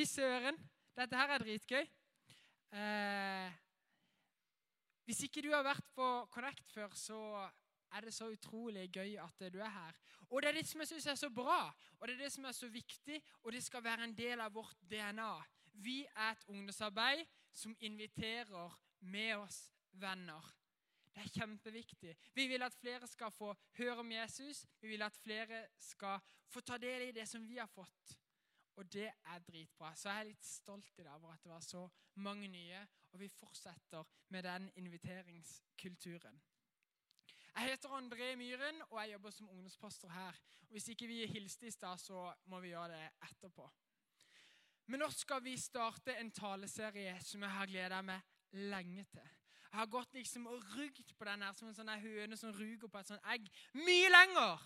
Fy søren, dette her er dritgøy. Eh, hvis ikke du har vært på Connect før, så er det så utrolig gøy at du er her. Og det er det som jeg syns er så bra, og det er det som er så viktig, og det skal være en del av vårt DNA. Vi er et ungdomsarbeid som inviterer med oss venner. Det er kjempeviktig. Vi vil at flere skal få høre om Jesus. Vi vil at flere skal få ta del i det som vi har fått. Og det er dritbra. Så jeg er litt stolt i dag over at det var så mange nye. Og vi fortsetter med den inviteringskulturen. Jeg heter André Myhren, og jeg jobber som ungdomspastor her. Og Hvis ikke vi hilste i stad, så må vi gjøre det etterpå. Men nå skal vi starte en taleserie som jeg har gleda meg lenge til. Jeg har gått liksom og rugd på den her som en sånn høne som ruger på et sånt egg. Mye lenger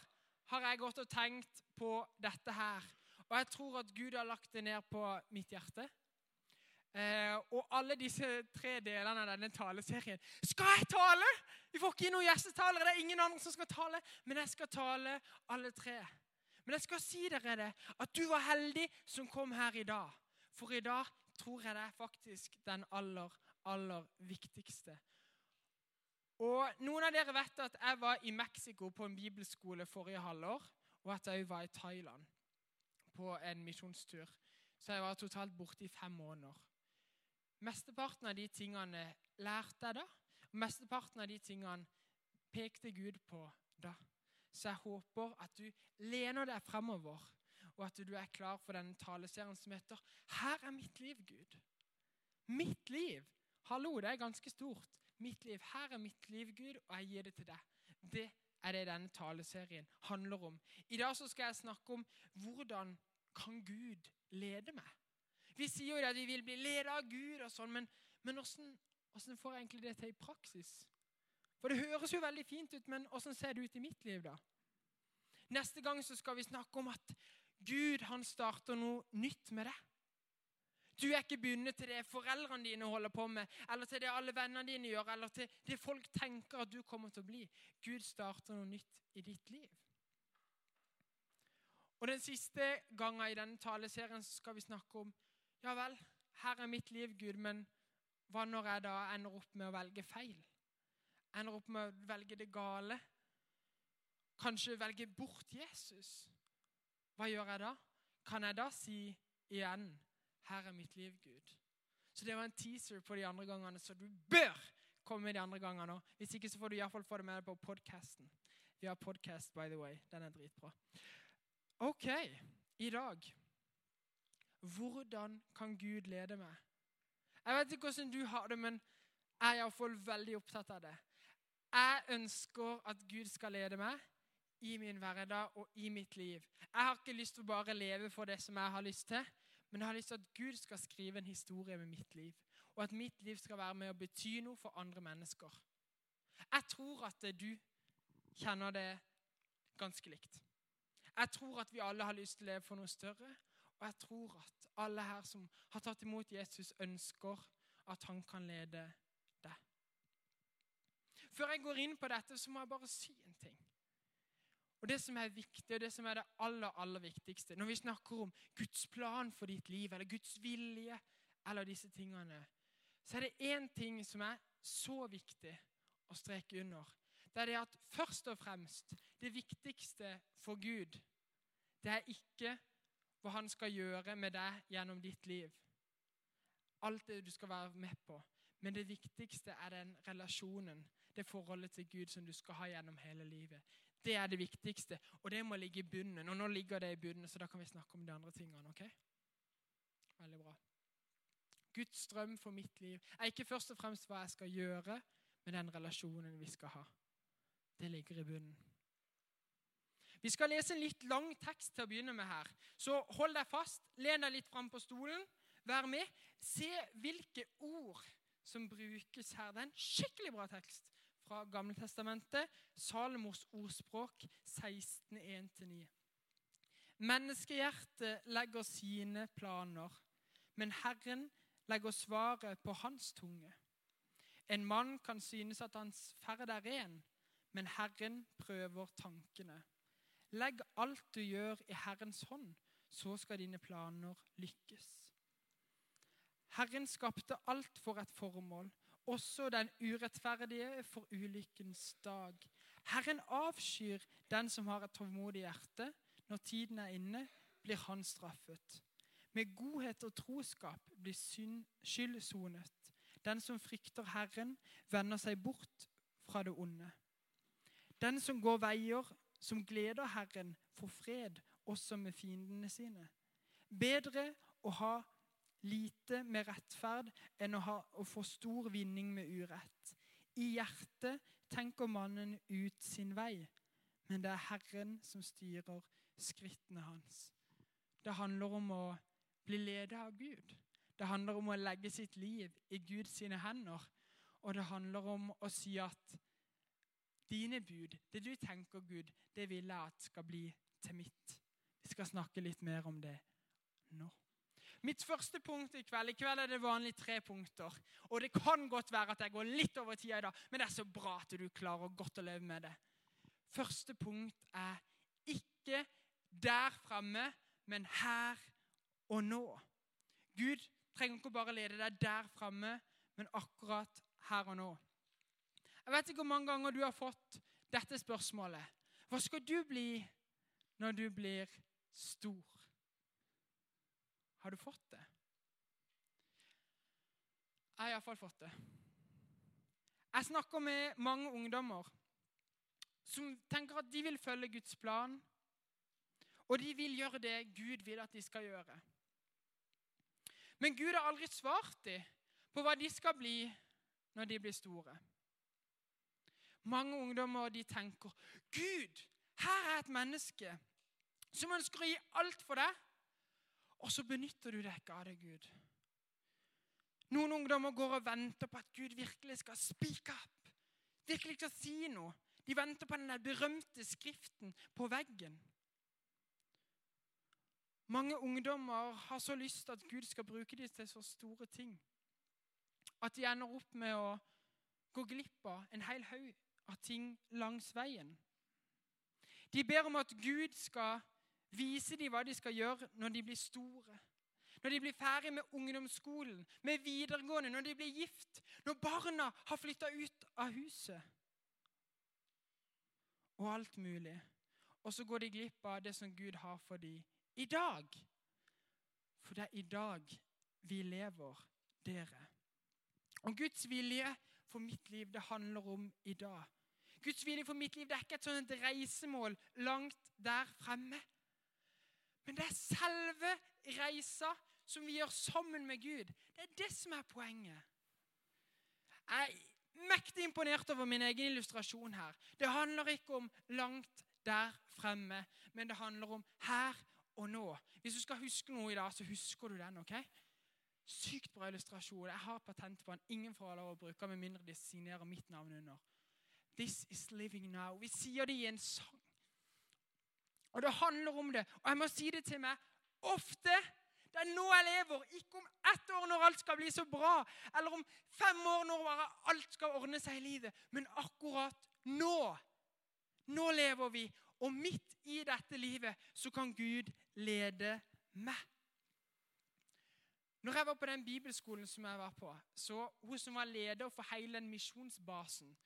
har jeg gått og tenkt på dette her. Og jeg tror at Gud har lagt det ned på mitt hjerte. Eh, og alle disse tre delene av denne taleserien Skal jeg tale?! Vi får ikke inn noen gjestetalere. Det er ingen andre som skal tale. Men jeg skal tale alle tre. Men jeg skal si dere det, at du var heldig som kom her i dag. For i dag tror jeg det er faktisk den aller, aller viktigste. Og Noen av dere vet at jeg var i Mexico på en bibelskole forrige halvår, og at jeg òg var i Thailand på en misjonstur. Så jeg var totalt borte i fem måneder. Mesteparten av de tingene lærte jeg da. og Mesteparten av de tingene pekte Gud på da. Så jeg håper at du lener deg fremover, og at du er klar for denne taleserien som heter 'Her er mitt liv, Gud'. Mitt liv! Hallo, det er ganske stort. Mitt liv. Her er mitt liv, Gud, og jeg gir det til deg. Det er det denne taleserien handler om. I dag så skal jeg snakke om hvordan kan Gud lede meg. Vi sier jo at vi vil bli ledet av Gud, og sånn, men, men hvordan, hvordan, får jeg egentlig det til i praksis? For Det høres jo veldig fint ut, men hvordan ser det ut i mitt liv, da? Neste gang så skal vi snakke om at Gud han starter noe nytt med deg. Du er ikke bundet til det foreldrene dine holder på med, eller til det alle vennene dine gjør, eller til det folk tenker at du kommer til å bli. Gud starter noe nytt i ditt liv. Og Den siste gangen i denne taleserien skal vi snakke om ja vel, her er mitt liv, Gud, men hva når jeg da ender opp med å velge feil? Ender opp med å velge det gale? Kanskje velge bort Jesus? Hva gjør jeg da? Kan jeg da si igjen 'Her er mitt liv, Gud'? Så det var en teaser på de andre gangene, så du bør komme de andre gangene òg. Hvis ikke så får du iallfall få det med deg på podkasten. Vi har podkast, by the way. Den er dritbra. Ok, i dag Hvordan kan Gud lede meg? Jeg vet ikke hvordan du har det, men jeg er iallfall veldig opptatt av det. Jeg ønsker at Gud skal lede meg i min hverdag og i mitt liv. Jeg har ikke lyst til å bare leve for det som jeg har lyst til, men jeg har lyst til at Gud skal skrive en historie med mitt liv. Og at mitt liv skal være med å bety noe for andre mennesker. Jeg tror at du kjenner det ganske likt. Jeg tror at vi alle har lyst til å leve for noe større. Og jeg tror at alle her som har tatt imot Jesus, ønsker at han kan lede deg. Før jeg går inn på dette, så må jeg bare si en ting. Og Det som er viktig, og det som er det aller, aller viktigste når vi snakker om Guds plan for ditt liv, eller Guds vilje, eller disse tingene, så er det én ting som er så viktig å streke under det er det at først og fremst det viktigste for Gud, det er ikke hva han skal gjøre med deg gjennom ditt liv. Alt det du skal være med på. Men det viktigste er den relasjonen, det forholdet til Gud som du skal ha gjennom hele livet. Det er det viktigste, og det må ligge i bunnen. Og nå ligger det i bunnen, så da kan vi snakke om de andre tingene. ok? Veldig bra. Guds drøm for mitt liv er ikke først og fremst hva jeg skal gjøre, men den relasjonen vi skal ha. Det ligger i bunnen. Vi skal lese en litt lang tekst til å begynne med her. Så hold deg fast, len deg litt fram på stolen, vær med. Se hvilke ord som brukes her. Det er en skikkelig bra tekst fra Gammeltestamentet, Salomos ordspråk 16.1-9. Menneskehjertet legger sine planer, men Herren legger svaret på hans tunge. En mann kan synes at hans ferd er ren, men Herren prøver tankene. Legg alt du gjør, i Herrens hånd, så skal dine planer lykkes. Herren skapte alt for et formål, også den urettferdige for ulykkens dag. Herren avskyr den som har et tålmodig hjerte. Når tiden er inne, blir han straffet. Med godhet og troskap blir skyld sonet. Den som frykter Herren, vender seg bort fra det onde. Den som går veier som gleder Herren, får fred også med fiendene sine. Bedre å ha lite med rettferd enn å, ha, å få stor vinning med urett. I hjertet tenker mannen ut sin vei, men det er Herren som styrer skrittene hans. Det handler om å bli ledet av Gud. Det handler om å legge sitt liv i Guds hender. Og det handler om å si at dine bud, det du tenker, Gud, det vil jeg at skal bli til mitt. Vi skal snakke litt mer om det nå. Mitt første punkt i kveld I kveld er det vanlig tre punkter. Og det kan godt være at jeg går litt over tida i dag, men det er så bra at du klarer godt å leve med det. Første punkt er ikke der framme, men her og nå. Gud trenger ikke bare lede deg der framme, men akkurat her og nå. Jeg vet ikke hvor mange ganger du har fått dette spørsmålet. Hva skal du bli når du blir stor? Har du fått det? Jeg har iallfall fått det. Jeg snakker med mange ungdommer som tenker at de vil følge Guds plan, og de vil gjøre det Gud vil at de skal gjøre. Men Gud har aldri svart dem på hva de skal bli når de blir store. Mange ungdommer de tenker Gud, her er et menneske som ønsker å gi alt for deg, og så benytter du deg ikke av det, Gud. Noen ungdommer går og venter på at Gud virkelig skal speak up. Virkelig skal si noe. De venter på den der berømte skriften på veggen. Mange ungdommer har så lyst til at Gud skal bruke dem til så store ting at de ender opp med å gå glipp av en hel haug av ting langs veien. De ber om at Gud skal Vise dem hva de skal gjøre når de blir store. Når de blir ferdig med ungdomsskolen, med videregående, når de blir gift, når barna har flytta ut av huset. Og alt mulig. Og så går de glipp av det som Gud har for dem i dag. For det er i dag vi lever, dere. Og Guds vilje for mitt liv, det handler om i dag. Guds vilje for mitt liv det er ikke et sånt reisemål langt der fremme. Men det er selve reisa som vi gjør sammen med Gud. Det er det som er poenget. Jeg er mektig imponert over min egen illustrasjon her. Det handler ikke om langt der fremme, men det handler om her og nå. Hvis du skal huske noe i dag, så husker du den. ok? Sykt bra illustrasjon. Jeg har patent på den. Ingen får lov å bruke med mindre de signerer mitt navn under. This is living now. Vi sier det i en sang. Og det handler om det. Og jeg må si det til meg ofte. Det er nå jeg lever, ikke om ett år når alt skal bli så bra, eller om fem år når bare alt skal ordne seg i livet, men akkurat nå. Nå lever vi, og midt i dette livet så kan Gud lede meg. Når jeg var på den bibelskolen som jeg var på, så hun som var leder for hele den misjonsbasen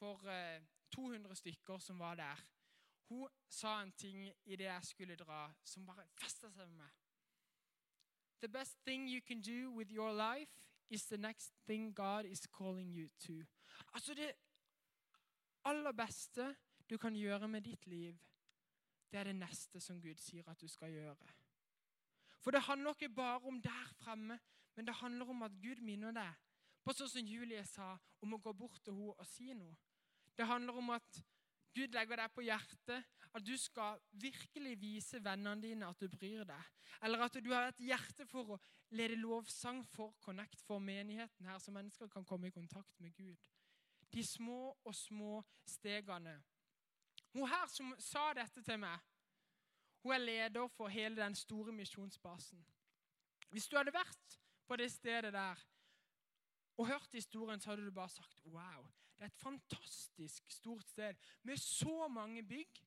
for 200 eh, stykker som var der hun sa en ting i det jeg skulle dra, som bare festa seg med meg. The best thing you can do with your life is the next thing God is calling you to. Altså Det aller beste du kan gjøre med ditt liv, det er det neste som Gud sier at du skal gjøre. For det handler ikke bare om der fremme, men det handler om at Gud minner deg på sånn som Julie sa, om å gå bort til henne og si noe. Det handler om at Gud legger deg på hjertet at du skal virkelig vise vennene dine at du bryr deg. Eller at du har et hjerte for å lede lovsang for Connect, for menigheten her, så mennesker kan komme i kontakt med Gud. De små og små stegene. Hun her som sa dette til meg, hun er leder for hele den store misjonsbasen. Hvis du hadde vært på det stedet der og hørt historien, så hadde du bare sagt wow. Det er et fantastisk stort sted med så mange bygg.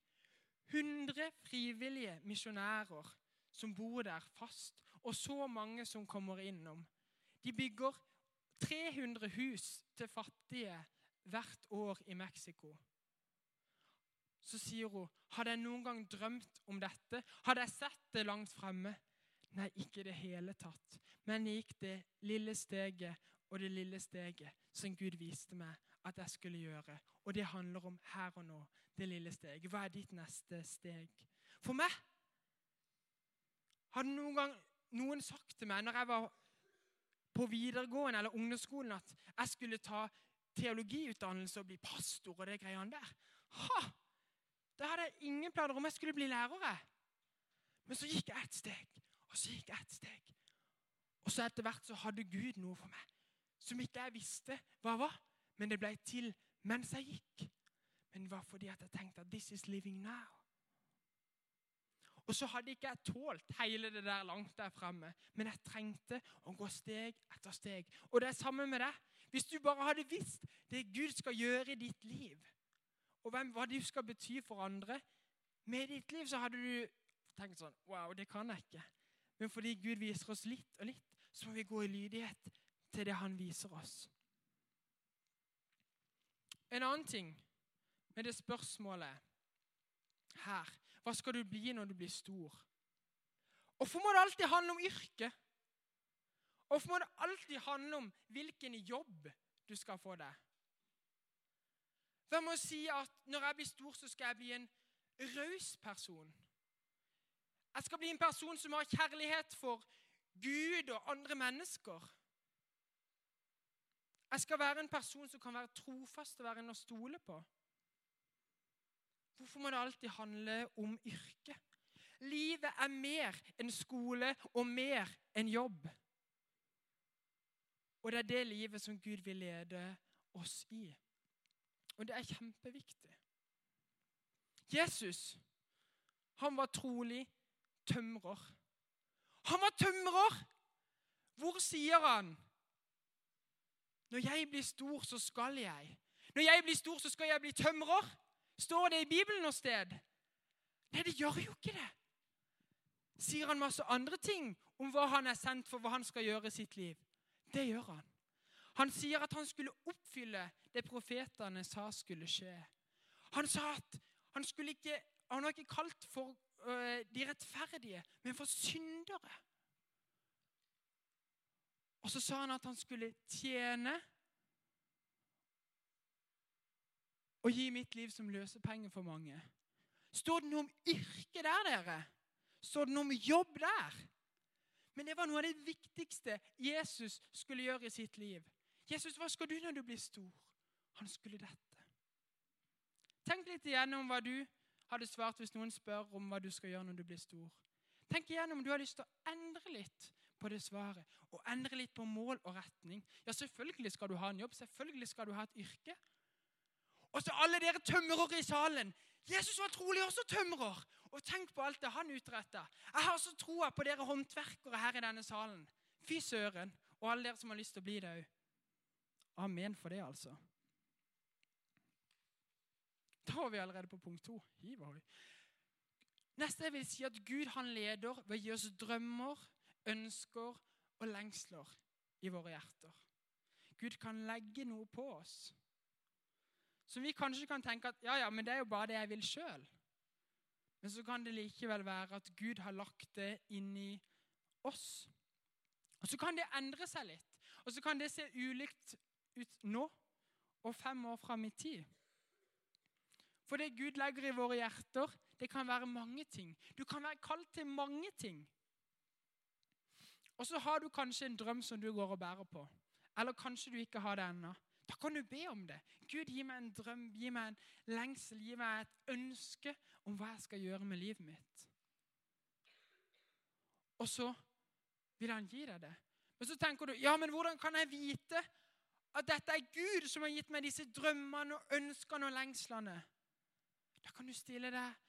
100 frivillige misjonærer som bor der fast, og så mange som kommer innom. De bygger 300 hus til fattige hvert år i Mexico. Så sier hun, 'Hadde jeg noen gang drømt om dette? Hadde jeg sett det langt fremme?' Nei, ikke i det hele tatt. Men jeg gikk det lille steget og det lille steget som Gud viste meg at jeg skulle gjøre. Og det handler om her og nå. Det lille steget. Hva er ditt neste steg? For meg hadde noen gang noen sagt til meg når jeg var på videregående eller ungdomsskolen, at jeg skulle ta teologiutdannelse og bli pastor og det greiene der. Ha! Da hadde jeg ingen planer om jeg skulle bli lærer. Men så gikk jeg et steg, og så gikk jeg et steg. Og så etter hvert så hadde Gud noe for meg som ikke jeg visste hva var. Men det ble til mens jeg gikk. Men det var fordi at jeg tenkte at 'this is living now'. Og så hadde ikke jeg tålt hele det der langt der framme, men jeg trengte å gå steg etter steg. Og det er samme med deg. Hvis du bare hadde visst det Gud skal gjøre i ditt liv, og hvem, hva du skal bety for andre med ditt liv, så hadde du tenkt sånn Wow, det kan jeg ikke. Men fordi Gud viser oss litt og litt, så må vi gå i lydighet til det han viser oss. En annen ting med det spørsmålet her Hva skal du bli når du blir stor? Hvorfor må det alltid handle om yrke? Hvorfor må det alltid handle om hvilken jobb du skal få deg? Hvem må si at når jeg blir stor, så skal jeg bli en raus person? Jeg skal bli en person som har kjærlighet for Gud og andre mennesker. Jeg skal være en person som kan være trofast og være en å stole på. Hvorfor må det alltid handle om yrke? Livet er mer enn skole og mer enn jobb. Og det er det livet som Gud vil lede oss i. Og det er kjempeviktig. Jesus, han var trolig tømrer. Han var tømrer! Hvor sier han når jeg blir stor, så skal jeg. Når jeg blir stor, så skal jeg bli tømrer. Står det i Bibelen noe sted? Nei, det gjør jo ikke det. Sier han masse andre ting om hva han er sendt for, hva han skal gjøre i sitt liv? Det gjør han. Han sier at han skulle oppfylle det profetene sa skulle skje. Han sa at han, ikke, han var ikke kalt for uh, de rettferdige, men for syndere. Og så sa han at han skulle tjene og gi mitt liv som løsepenger for mange. Står det noe om yrke der, dere? Står det noe om jobb der? Men det var noe av det viktigste Jesus skulle gjøre i sitt liv. Jesus, hva skal du når du blir stor? Han skulle dette. Tenk litt igjennom hva du hadde svart hvis noen spør om hva du skal gjøre når du blir stor. Tenk igjennom om du har lyst til å endre litt på det svaret og endre litt på mål og retning. Ja, selvfølgelig skal du ha en jobb, selvfølgelig skal du ha et yrke. Og så alle dere tømrere i salen. Jesus var trolig også tømrer. Og tenk på alt det han utretta. Jeg har så troa på dere håndverkere her i denne salen. Fy søren. Og alle dere som har lyst til å bli det òg. Amen for det, altså. Da var vi allerede på punkt to. Neste jeg vil si at Gud han leder ved å gi oss drømmer, ønsker og lengsler i våre hjerter. Gud kan legge noe på oss som vi kanskje kan tenke at ja, ja, men det er jo bare det jeg vil sjøl. Men så kan det likevel være at Gud har lagt det inni oss. Og Så kan det endre seg litt. Og så kan det se ulikt ut nå og fem år fram i tid. For det Gud legger i våre hjerter, det kan være mange ting. Du kan være kalt til mange ting. Og så har du kanskje en drøm som du går og bærer på. Eller kanskje du ikke har det ennå. Da kan du be om det. Gud, gi meg en drøm, gi meg en lengsel, gi meg et ønske om hva jeg skal gjøre med livet mitt. Og så vil han gi deg det. Men så tenker du ja, men hvordan kan jeg vite at dette er Gud som har gitt meg disse drømmene og ønskene og lengslene? Da kan du stille deg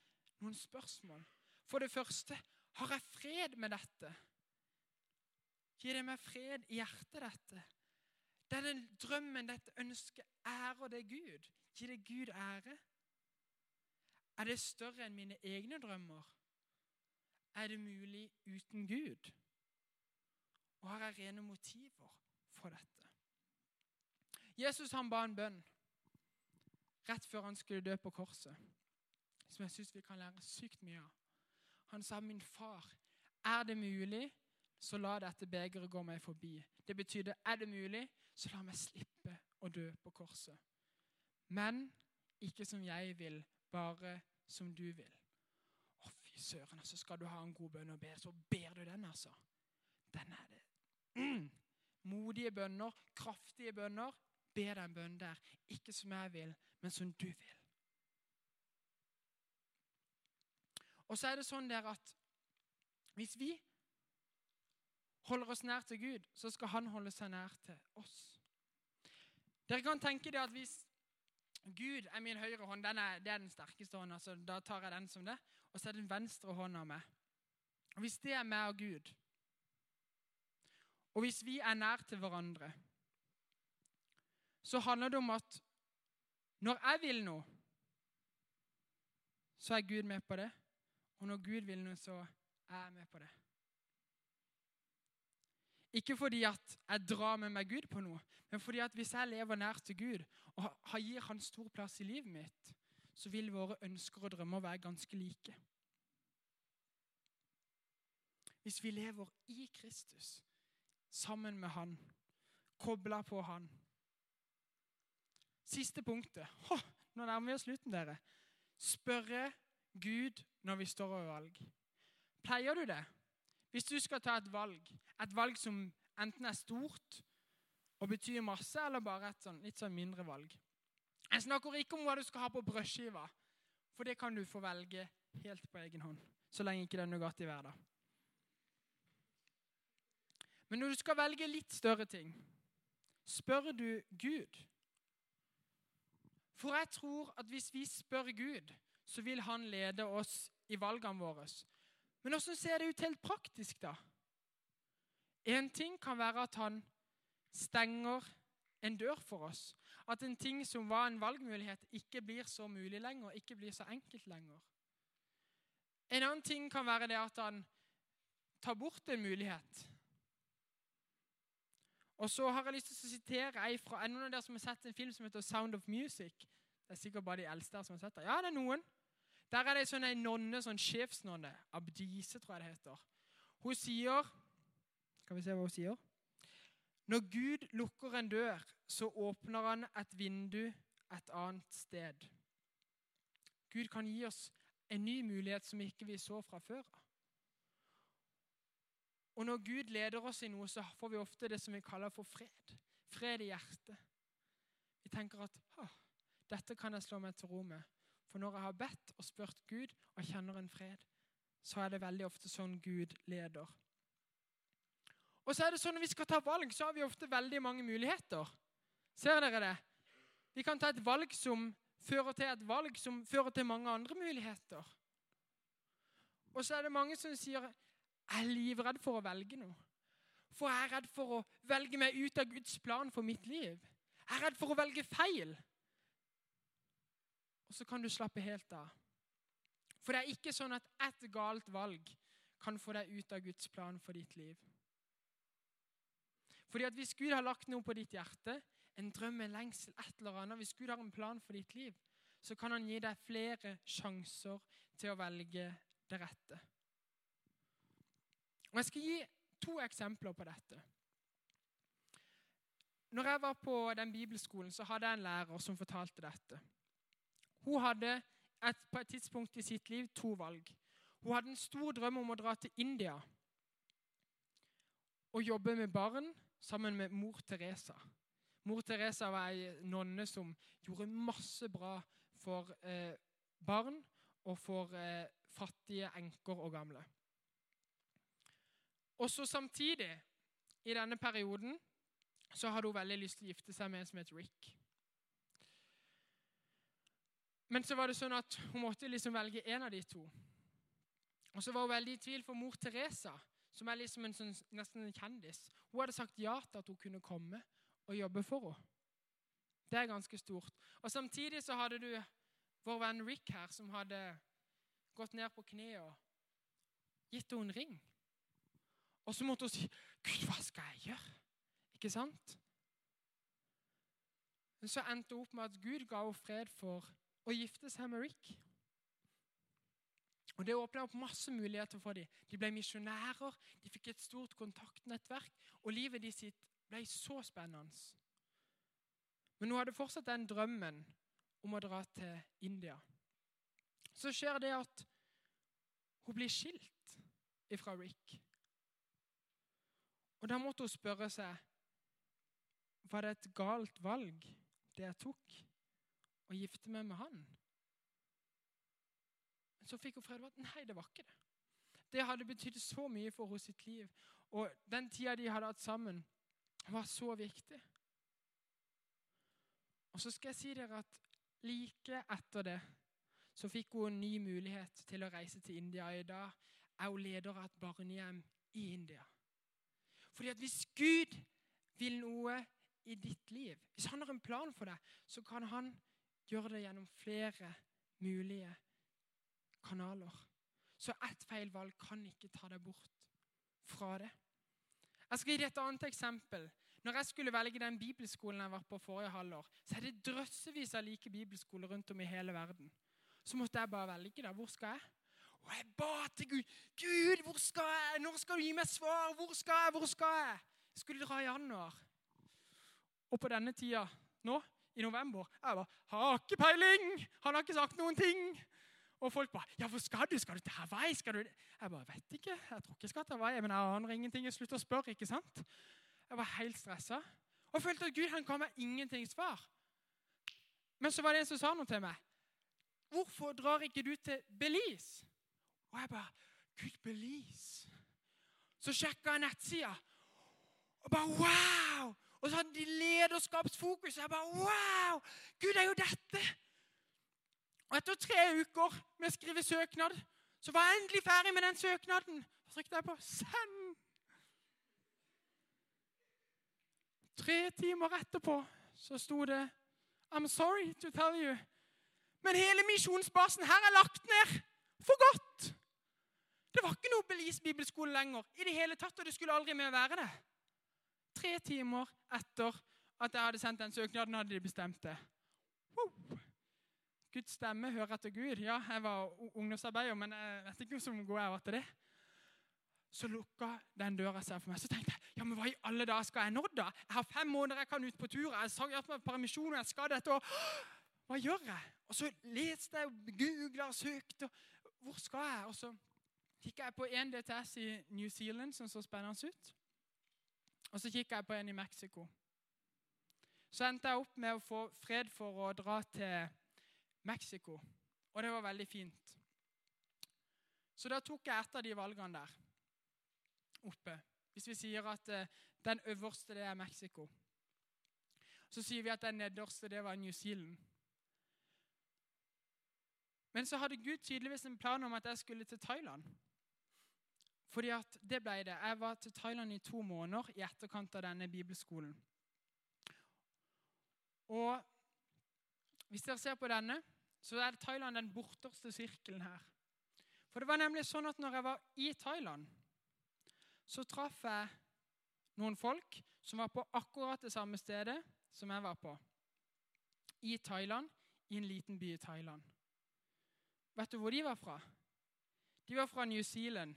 noen spørsmål. For det første har jeg fred med dette? Gir det meg fred i hjertet, dette? Denne drømmen, dette ønsket, ærer det Gud? Gi det Gud ære? Er det større enn mine egne drømmer? Er det mulig uten Gud? Og har jeg rene motiver for dette. Jesus han ba en bønn rett før han skulle dø på korset, som jeg syns vi kan lære sykt mye av. Han sa, 'Min far, er det mulig, så la dette begeret gå meg forbi.' Det betydde, 'Er det mulig, så la meg slippe å dø på korset.' Men ikke som jeg vil, bare som du vil. Å, fy søren, altså. Skal du ha en god bønn å be, så ber du den, altså. Den er det. Mm. Modige bønner, kraftige bønner. Be den bønnen der. Ikke som jeg vil, men som du vil. Og så er det sånn der at hvis vi holder oss nær til Gud, så skal han holde seg nær til oss. Dere kan tenke det at hvis Gud er min høyre hånd, er, det er den sterkeste hånda, så da tar jeg den som det. Og så er den venstre hånda meg. Og Hvis det er meg og Gud, og hvis vi er nær til hverandre, så handler det om at når jeg vil noe, så er Gud med på det. Og når Gud vil noe, så er jeg med på det. Ikke fordi at jeg drar med meg Gud på noe, men fordi at hvis jeg lever nær til Gud og gir Han stor plass i livet mitt, så vil våre ønsker og drømmer være ganske like. Hvis vi lever i Kristus, sammen med Han, kobla på Han Siste punktet. Hå, nå nærmer vi oss slutten, dere. Spørre Gud når vi står over valg. Pleier du det? Hvis du skal ta et valg, et valg som enten er stort og betyr masse, eller bare et sånn, litt sånn mindre valg. Jeg snakker ikke om hva du skal ha på brødskiva, for det kan du få velge helt på egen hånd. Så lenge ikke det er Nugatti hver dag. Men når du skal velge litt større ting, spør du Gud. For jeg tror at hvis vi spør Gud, så vil han lede oss i valgene våre. Men hvordan ser det ut helt praktisk, da? En ting kan være at han stenger en dør for oss. At en ting som var en valgmulighet, ikke blir så mulig lenger, ikke blir så enkelt lenger. En annen ting kan være det at han tar bort en mulighet. Og så har jeg lyst til å sitere ei fra, noen av dere som har sett en film som heter Sound of Music? Det er sikkert bare de eldste som har sett det. Ja, det er noen. Der er det sånn en nonne, sånn sjefsnonne. Abdise, tror jeg det heter. Hun sier Skal vi se hva hun sier? Når Gud lukker en dør, så åpner han et vindu et annet sted. Gud kan gi oss en ny mulighet som ikke vi så fra før av. Og når Gud leder oss i noe, så får vi ofte det som vi kaller for fred. Fred i hjertet. Vi tenker at dette kan jeg slå meg til ro med. For når jeg har bedt og spurt Gud og kjenner en fred, så er det veldig ofte sånn Gud leder. Og så er det sånn Når vi skal ta valg, så har vi ofte veldig mange muligheter. Ser dere det? Vi kan ta et valg som fører til et valg som fører til mange andre muligheter. Og så er det mange som sier jeg er livredd for å velge noe. For jeg er redd for å velge meg ut av Guds plan for mitt liv. Jeg er redd for å velge feil. Og så kan du slappe helt av. For det er ikke sånn at ett galt valg kan få deg ut av Guds plan for ditt liv. Fordi at Hvis Gud har lagt noe på ditt hjerte, en drøm, en lengsel, et eller annet, hvis Gud har en plan for ditt liv, så kan han gi deg flere sjanser til å velge det rette. Og Jeg skal gi to eksempler på dette. Når jeg var på den bibelskolen, så hadde jeg en lærer som fortalte dette. Hun hadde et, på et tidspunkt i sitt liv to valg. Hun hadde en stor drøm om å dra til India og jobbe med barn sammen med mor Teresa. Mor Teresa var ei nonne som gjorde masse bra for eh, barn og for eh, fattige enker og gamle. Og Samtidig, i denne perioden, så hadde hun veldig lyst til å gifte seg med en som het Rick. Men så var det sånn at hun måtte liksom velge en av de to. Og så var hun veldig i tvil for mor Teresa, som er liksom en sånn, nesten en kjendis. Hun hadde sagt ja til at hun kunne komme og jobbe for henne. Det er ganske stort. Og Samtidig så hadde du vår venn Rick her, som hadde gått ned på kne og gitt henne en ring. Og så måtte hun si, 'Gud, hva skal jeg gjøre?' Ikke sant? Men så endte hun opp med at Gud ga henne fred for å gifte seg med Rick. Og Det åpna opp masse muligheter for dem. De ble misjonærer, de fikk et stort kontaktnettverk, og livet de sitt ble så spennende. Men hun hadde fortsatt den drømmen om å dra til India. Så skjer det at hun blir skilt fra Rick. Og Da måtte hun spørre seg var det et galt valg det jeg tok, å gifte meg med han. Men så fikk hun fred nei, det var ikke det. Det hadde betydd så mye for henne sitt liv. Og den tida de hadde hatt sammen, var så viktig. Og så skal jeg si dere at like etter det så fikk hun en ny mulighet til å reise til India. I dag er hun leder av et barnehjem i India. Fordi at hvis Gud vil noe i ditt liv, hvis han har en plan for deg, så kan han gjøre det gjennom flere mulige kanaler. Så ett feil valg kan ikke ta deg bort fra det. Jeg skal gi deg et annet eksempel. Når jeg skulle velge den bibelskolen jeg var på forrige halvår, så er det drøssevis av like bibelskoler rundt om i hele verden. Så måtte jeg bare velge. da. Hvor skal jeg? Og jeg ba til Gud. Gud, hvor skal jeg? Når skal du gi meg svar? Hvor skal jeg? Hvor skal jeg? Jeg skulle dra i januar. Og på denne tida nå, i november, jeg bare Har ikke peiling! Han har ikke sagt noen ting. Og folk bare Ja, hvor skal du? Skal du til Hawaii? Skal du Jeg bare vet ikke. Jeg tror ikke jeg skal til Hawaii, men jeg aner ingenting. Jeg slutter å spørre, ikke sant? Jeg var helt stressa. Og følte at Gud han ga meg ingenting svar. Men så var det en som sa noe til meg. 'Hvorfor drar ikke du til Belize?' Og jeg bare 'Gud, Belize?' Så sjekka jeg nettsida, og bare wow! Og så hadde de lederskapsfokus. Jeg bare Wow! Gud er jo dette! Og etter tre uker med å skrive søknad, så var jeg endelig ferdig med den søknaden. Så trykte jeg på 'send'. Tre timer etterpå så sto det 'I'm sorry to tell you'. Men hele misjonsbasen her er lagt ned for godt. Det var ikke noe Belize bibelskole lenger. i det hele tatt, og det skulle aldri mer være det. Tre timer etter at jeg hadde sendt den søknaden, hadde de bestemt det. Wow. Guds stemme hører etter Gud. Ja, jeg var ungdomsarbeider, men jeg vet ikke hvor god jeg var til det. Så lukka den døra seg for meg. Så tenkte jeg ja, men hva i alle dager skal jeg nå, da? Jeg har fem måneder jeg kan ut på tur. Jeg har hatt meg permisjon, og jeg skal dette. og Hva gjør jeg? Og så leste jeg, googla og søkte. Hvor skal jeg? Og så gikk jeg på en DTS i New Zealand som så spennende ut. Og så kikka jeg på en i Mexico. Så endte jeg opp med å få fred for å dra til Mexico. Og det var veldig fint. Så da tok jeg et av de valgene der oppe. Hvis vi sier at uh, den øverste det er Mexico, så sier vi at den nederste det var New Zealand. Men så hadde Gud tydeligvis en plan om at jeg skulle til Thailand. Fordi at det ble det. Jeg var til Thailand i to måneder i etterkant av denne bibelskolen. Og hvis dere ser på denne, så er Thailand den borterste sirkelen her. For det var nemlig sånn at når jeg var i Thailand, så traff jeg noen folk som var på akkurat det samme stedet som jeg var på. I Thailand, i en liten by i Thailand. Vet du hvor de var fra? De var fra New Zealand,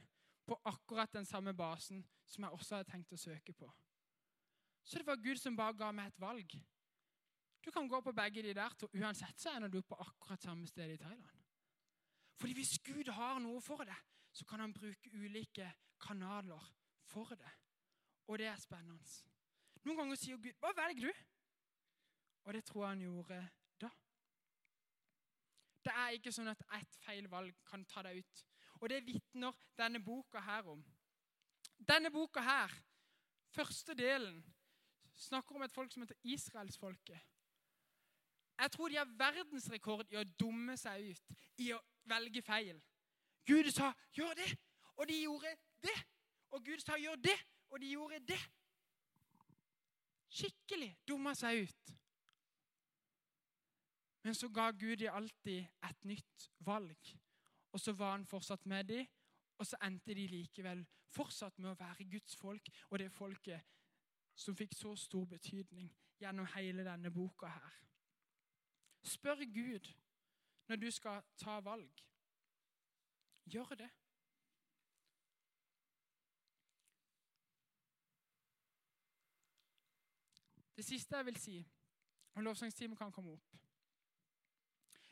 på akkurat den samme basen som jeg også hadde tenkt å søke på. Så det var Gud som bare ga meg et valg. Du kan gå på begge de der to. Uansett så ender du på akkurat samme sted i Thailand. Fordi hvis Gud har noe for deg, så kan han bruke ulike kanaler for det. Og det er spennende. Noen ganger sier Gud 'Hva velger du?' Og det tror jeg han gjorde da. Det er ikke sånn at ett feil valg kan ta deg ut. Og det vitner denne boka her om. Denne boka her, første delen, snakker om et folk som heter israelsfolket. Jeg tror de har verdensrekord i å dumme seg ut, i å velge feil. Gud sa 'gjør det', og de gjorde det. Og Gud sa 'gjør det', og de gjorde det. Skikkelig dumma seg ut. Men så ga Gud dem alltid et nytt valg. Og så var han fortsatt med dem, og så endte de likevel fortsatt med å være Guds folk og det folket som fikk så stor betydning gjennom hele denne boka her. Spør Gud når du skal ta valg. Gjør det. Det siste jeg vil si, og lovsangstimen kan komme opp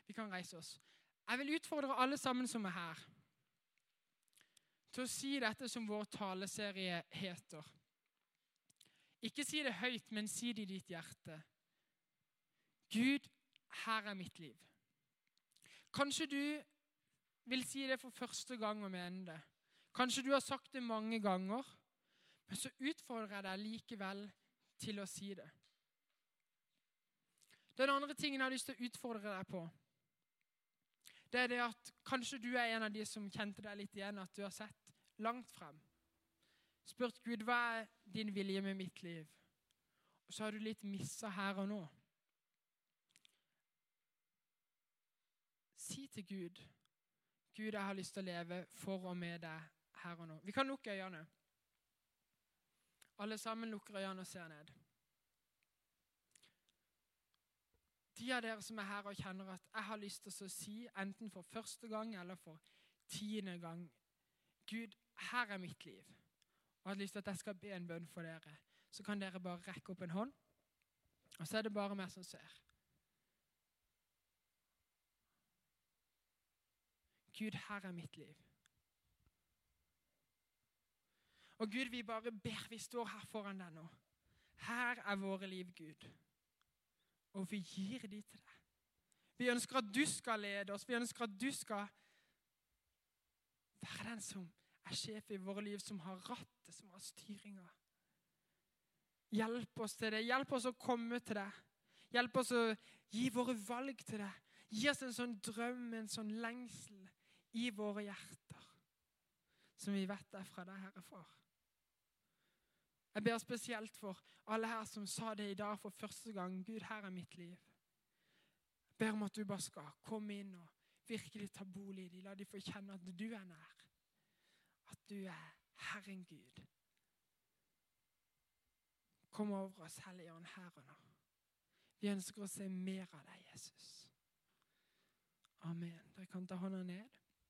Vi kan reise oss. Jeg vil utfordre alle sammen som er her, til å si dette som vår taleserie heter. Ikke si det høyt, men si det i ditt hjerte. Gud, her er mitt liv. Kanskje du vil si det for første gang og mene det. Kanskje du har sagt det mange ganger, men så utfordrer jeg deg likevel til å si det. Den andre tingen jeg har lyst til å utfordre deg på, det er det at kanskje du er en av de som kjente deg litt igjen, at du har sett langt frem. Spurt Gud hva er din vilje med mitt liv? Og så har du litt missa her og nå. Si til Gud Gud, jeg har lyst til å leve for og med deg her og nå. Vi kan lukke øynene. Alle sammen lukker øynene og ser ned. De av dere som er her og kjenner at jeg har lyst til å si, enten for første gang eller for tiende gang Gud, her er mitt liv. Og jeg har lyst til at jeg skal be en bønn for dere. Så kan dere bare rekke opp en hånd. Og så er det bare meg som ser. Gud, her er mitt liv. Og Gud, vi bare ber. Vi står her foran deg nå. Her er våre liv, Gud og vi gir de til deg. Vi ønsker at du skal lede oss. Vi ønsker at du skal være den som er sjef i våre liv, som har rattet, som har styringa. Hjelp oss til det. Hjelp oss å komme til deg. Hjelp oss å gi våre valg til deg. Gi oss en sånn drøm, en sånn lengsel i våre hjerter, som vi vet er fra deg, Herre Far. Jeg ber spesielt for alle her som sa det i dag for første gang. Gud, her er mitt liv. Jeg ber om at du bare skal komme inn og virkelig ta bolig i dem. La dem få kjenne at du er nær. At du er Herren Gud. Kom over oss, Hellige Ånd, her og nå. Vi ønsker å se mer av deg, Jesus. Amen. Dere kan ta hånda ned.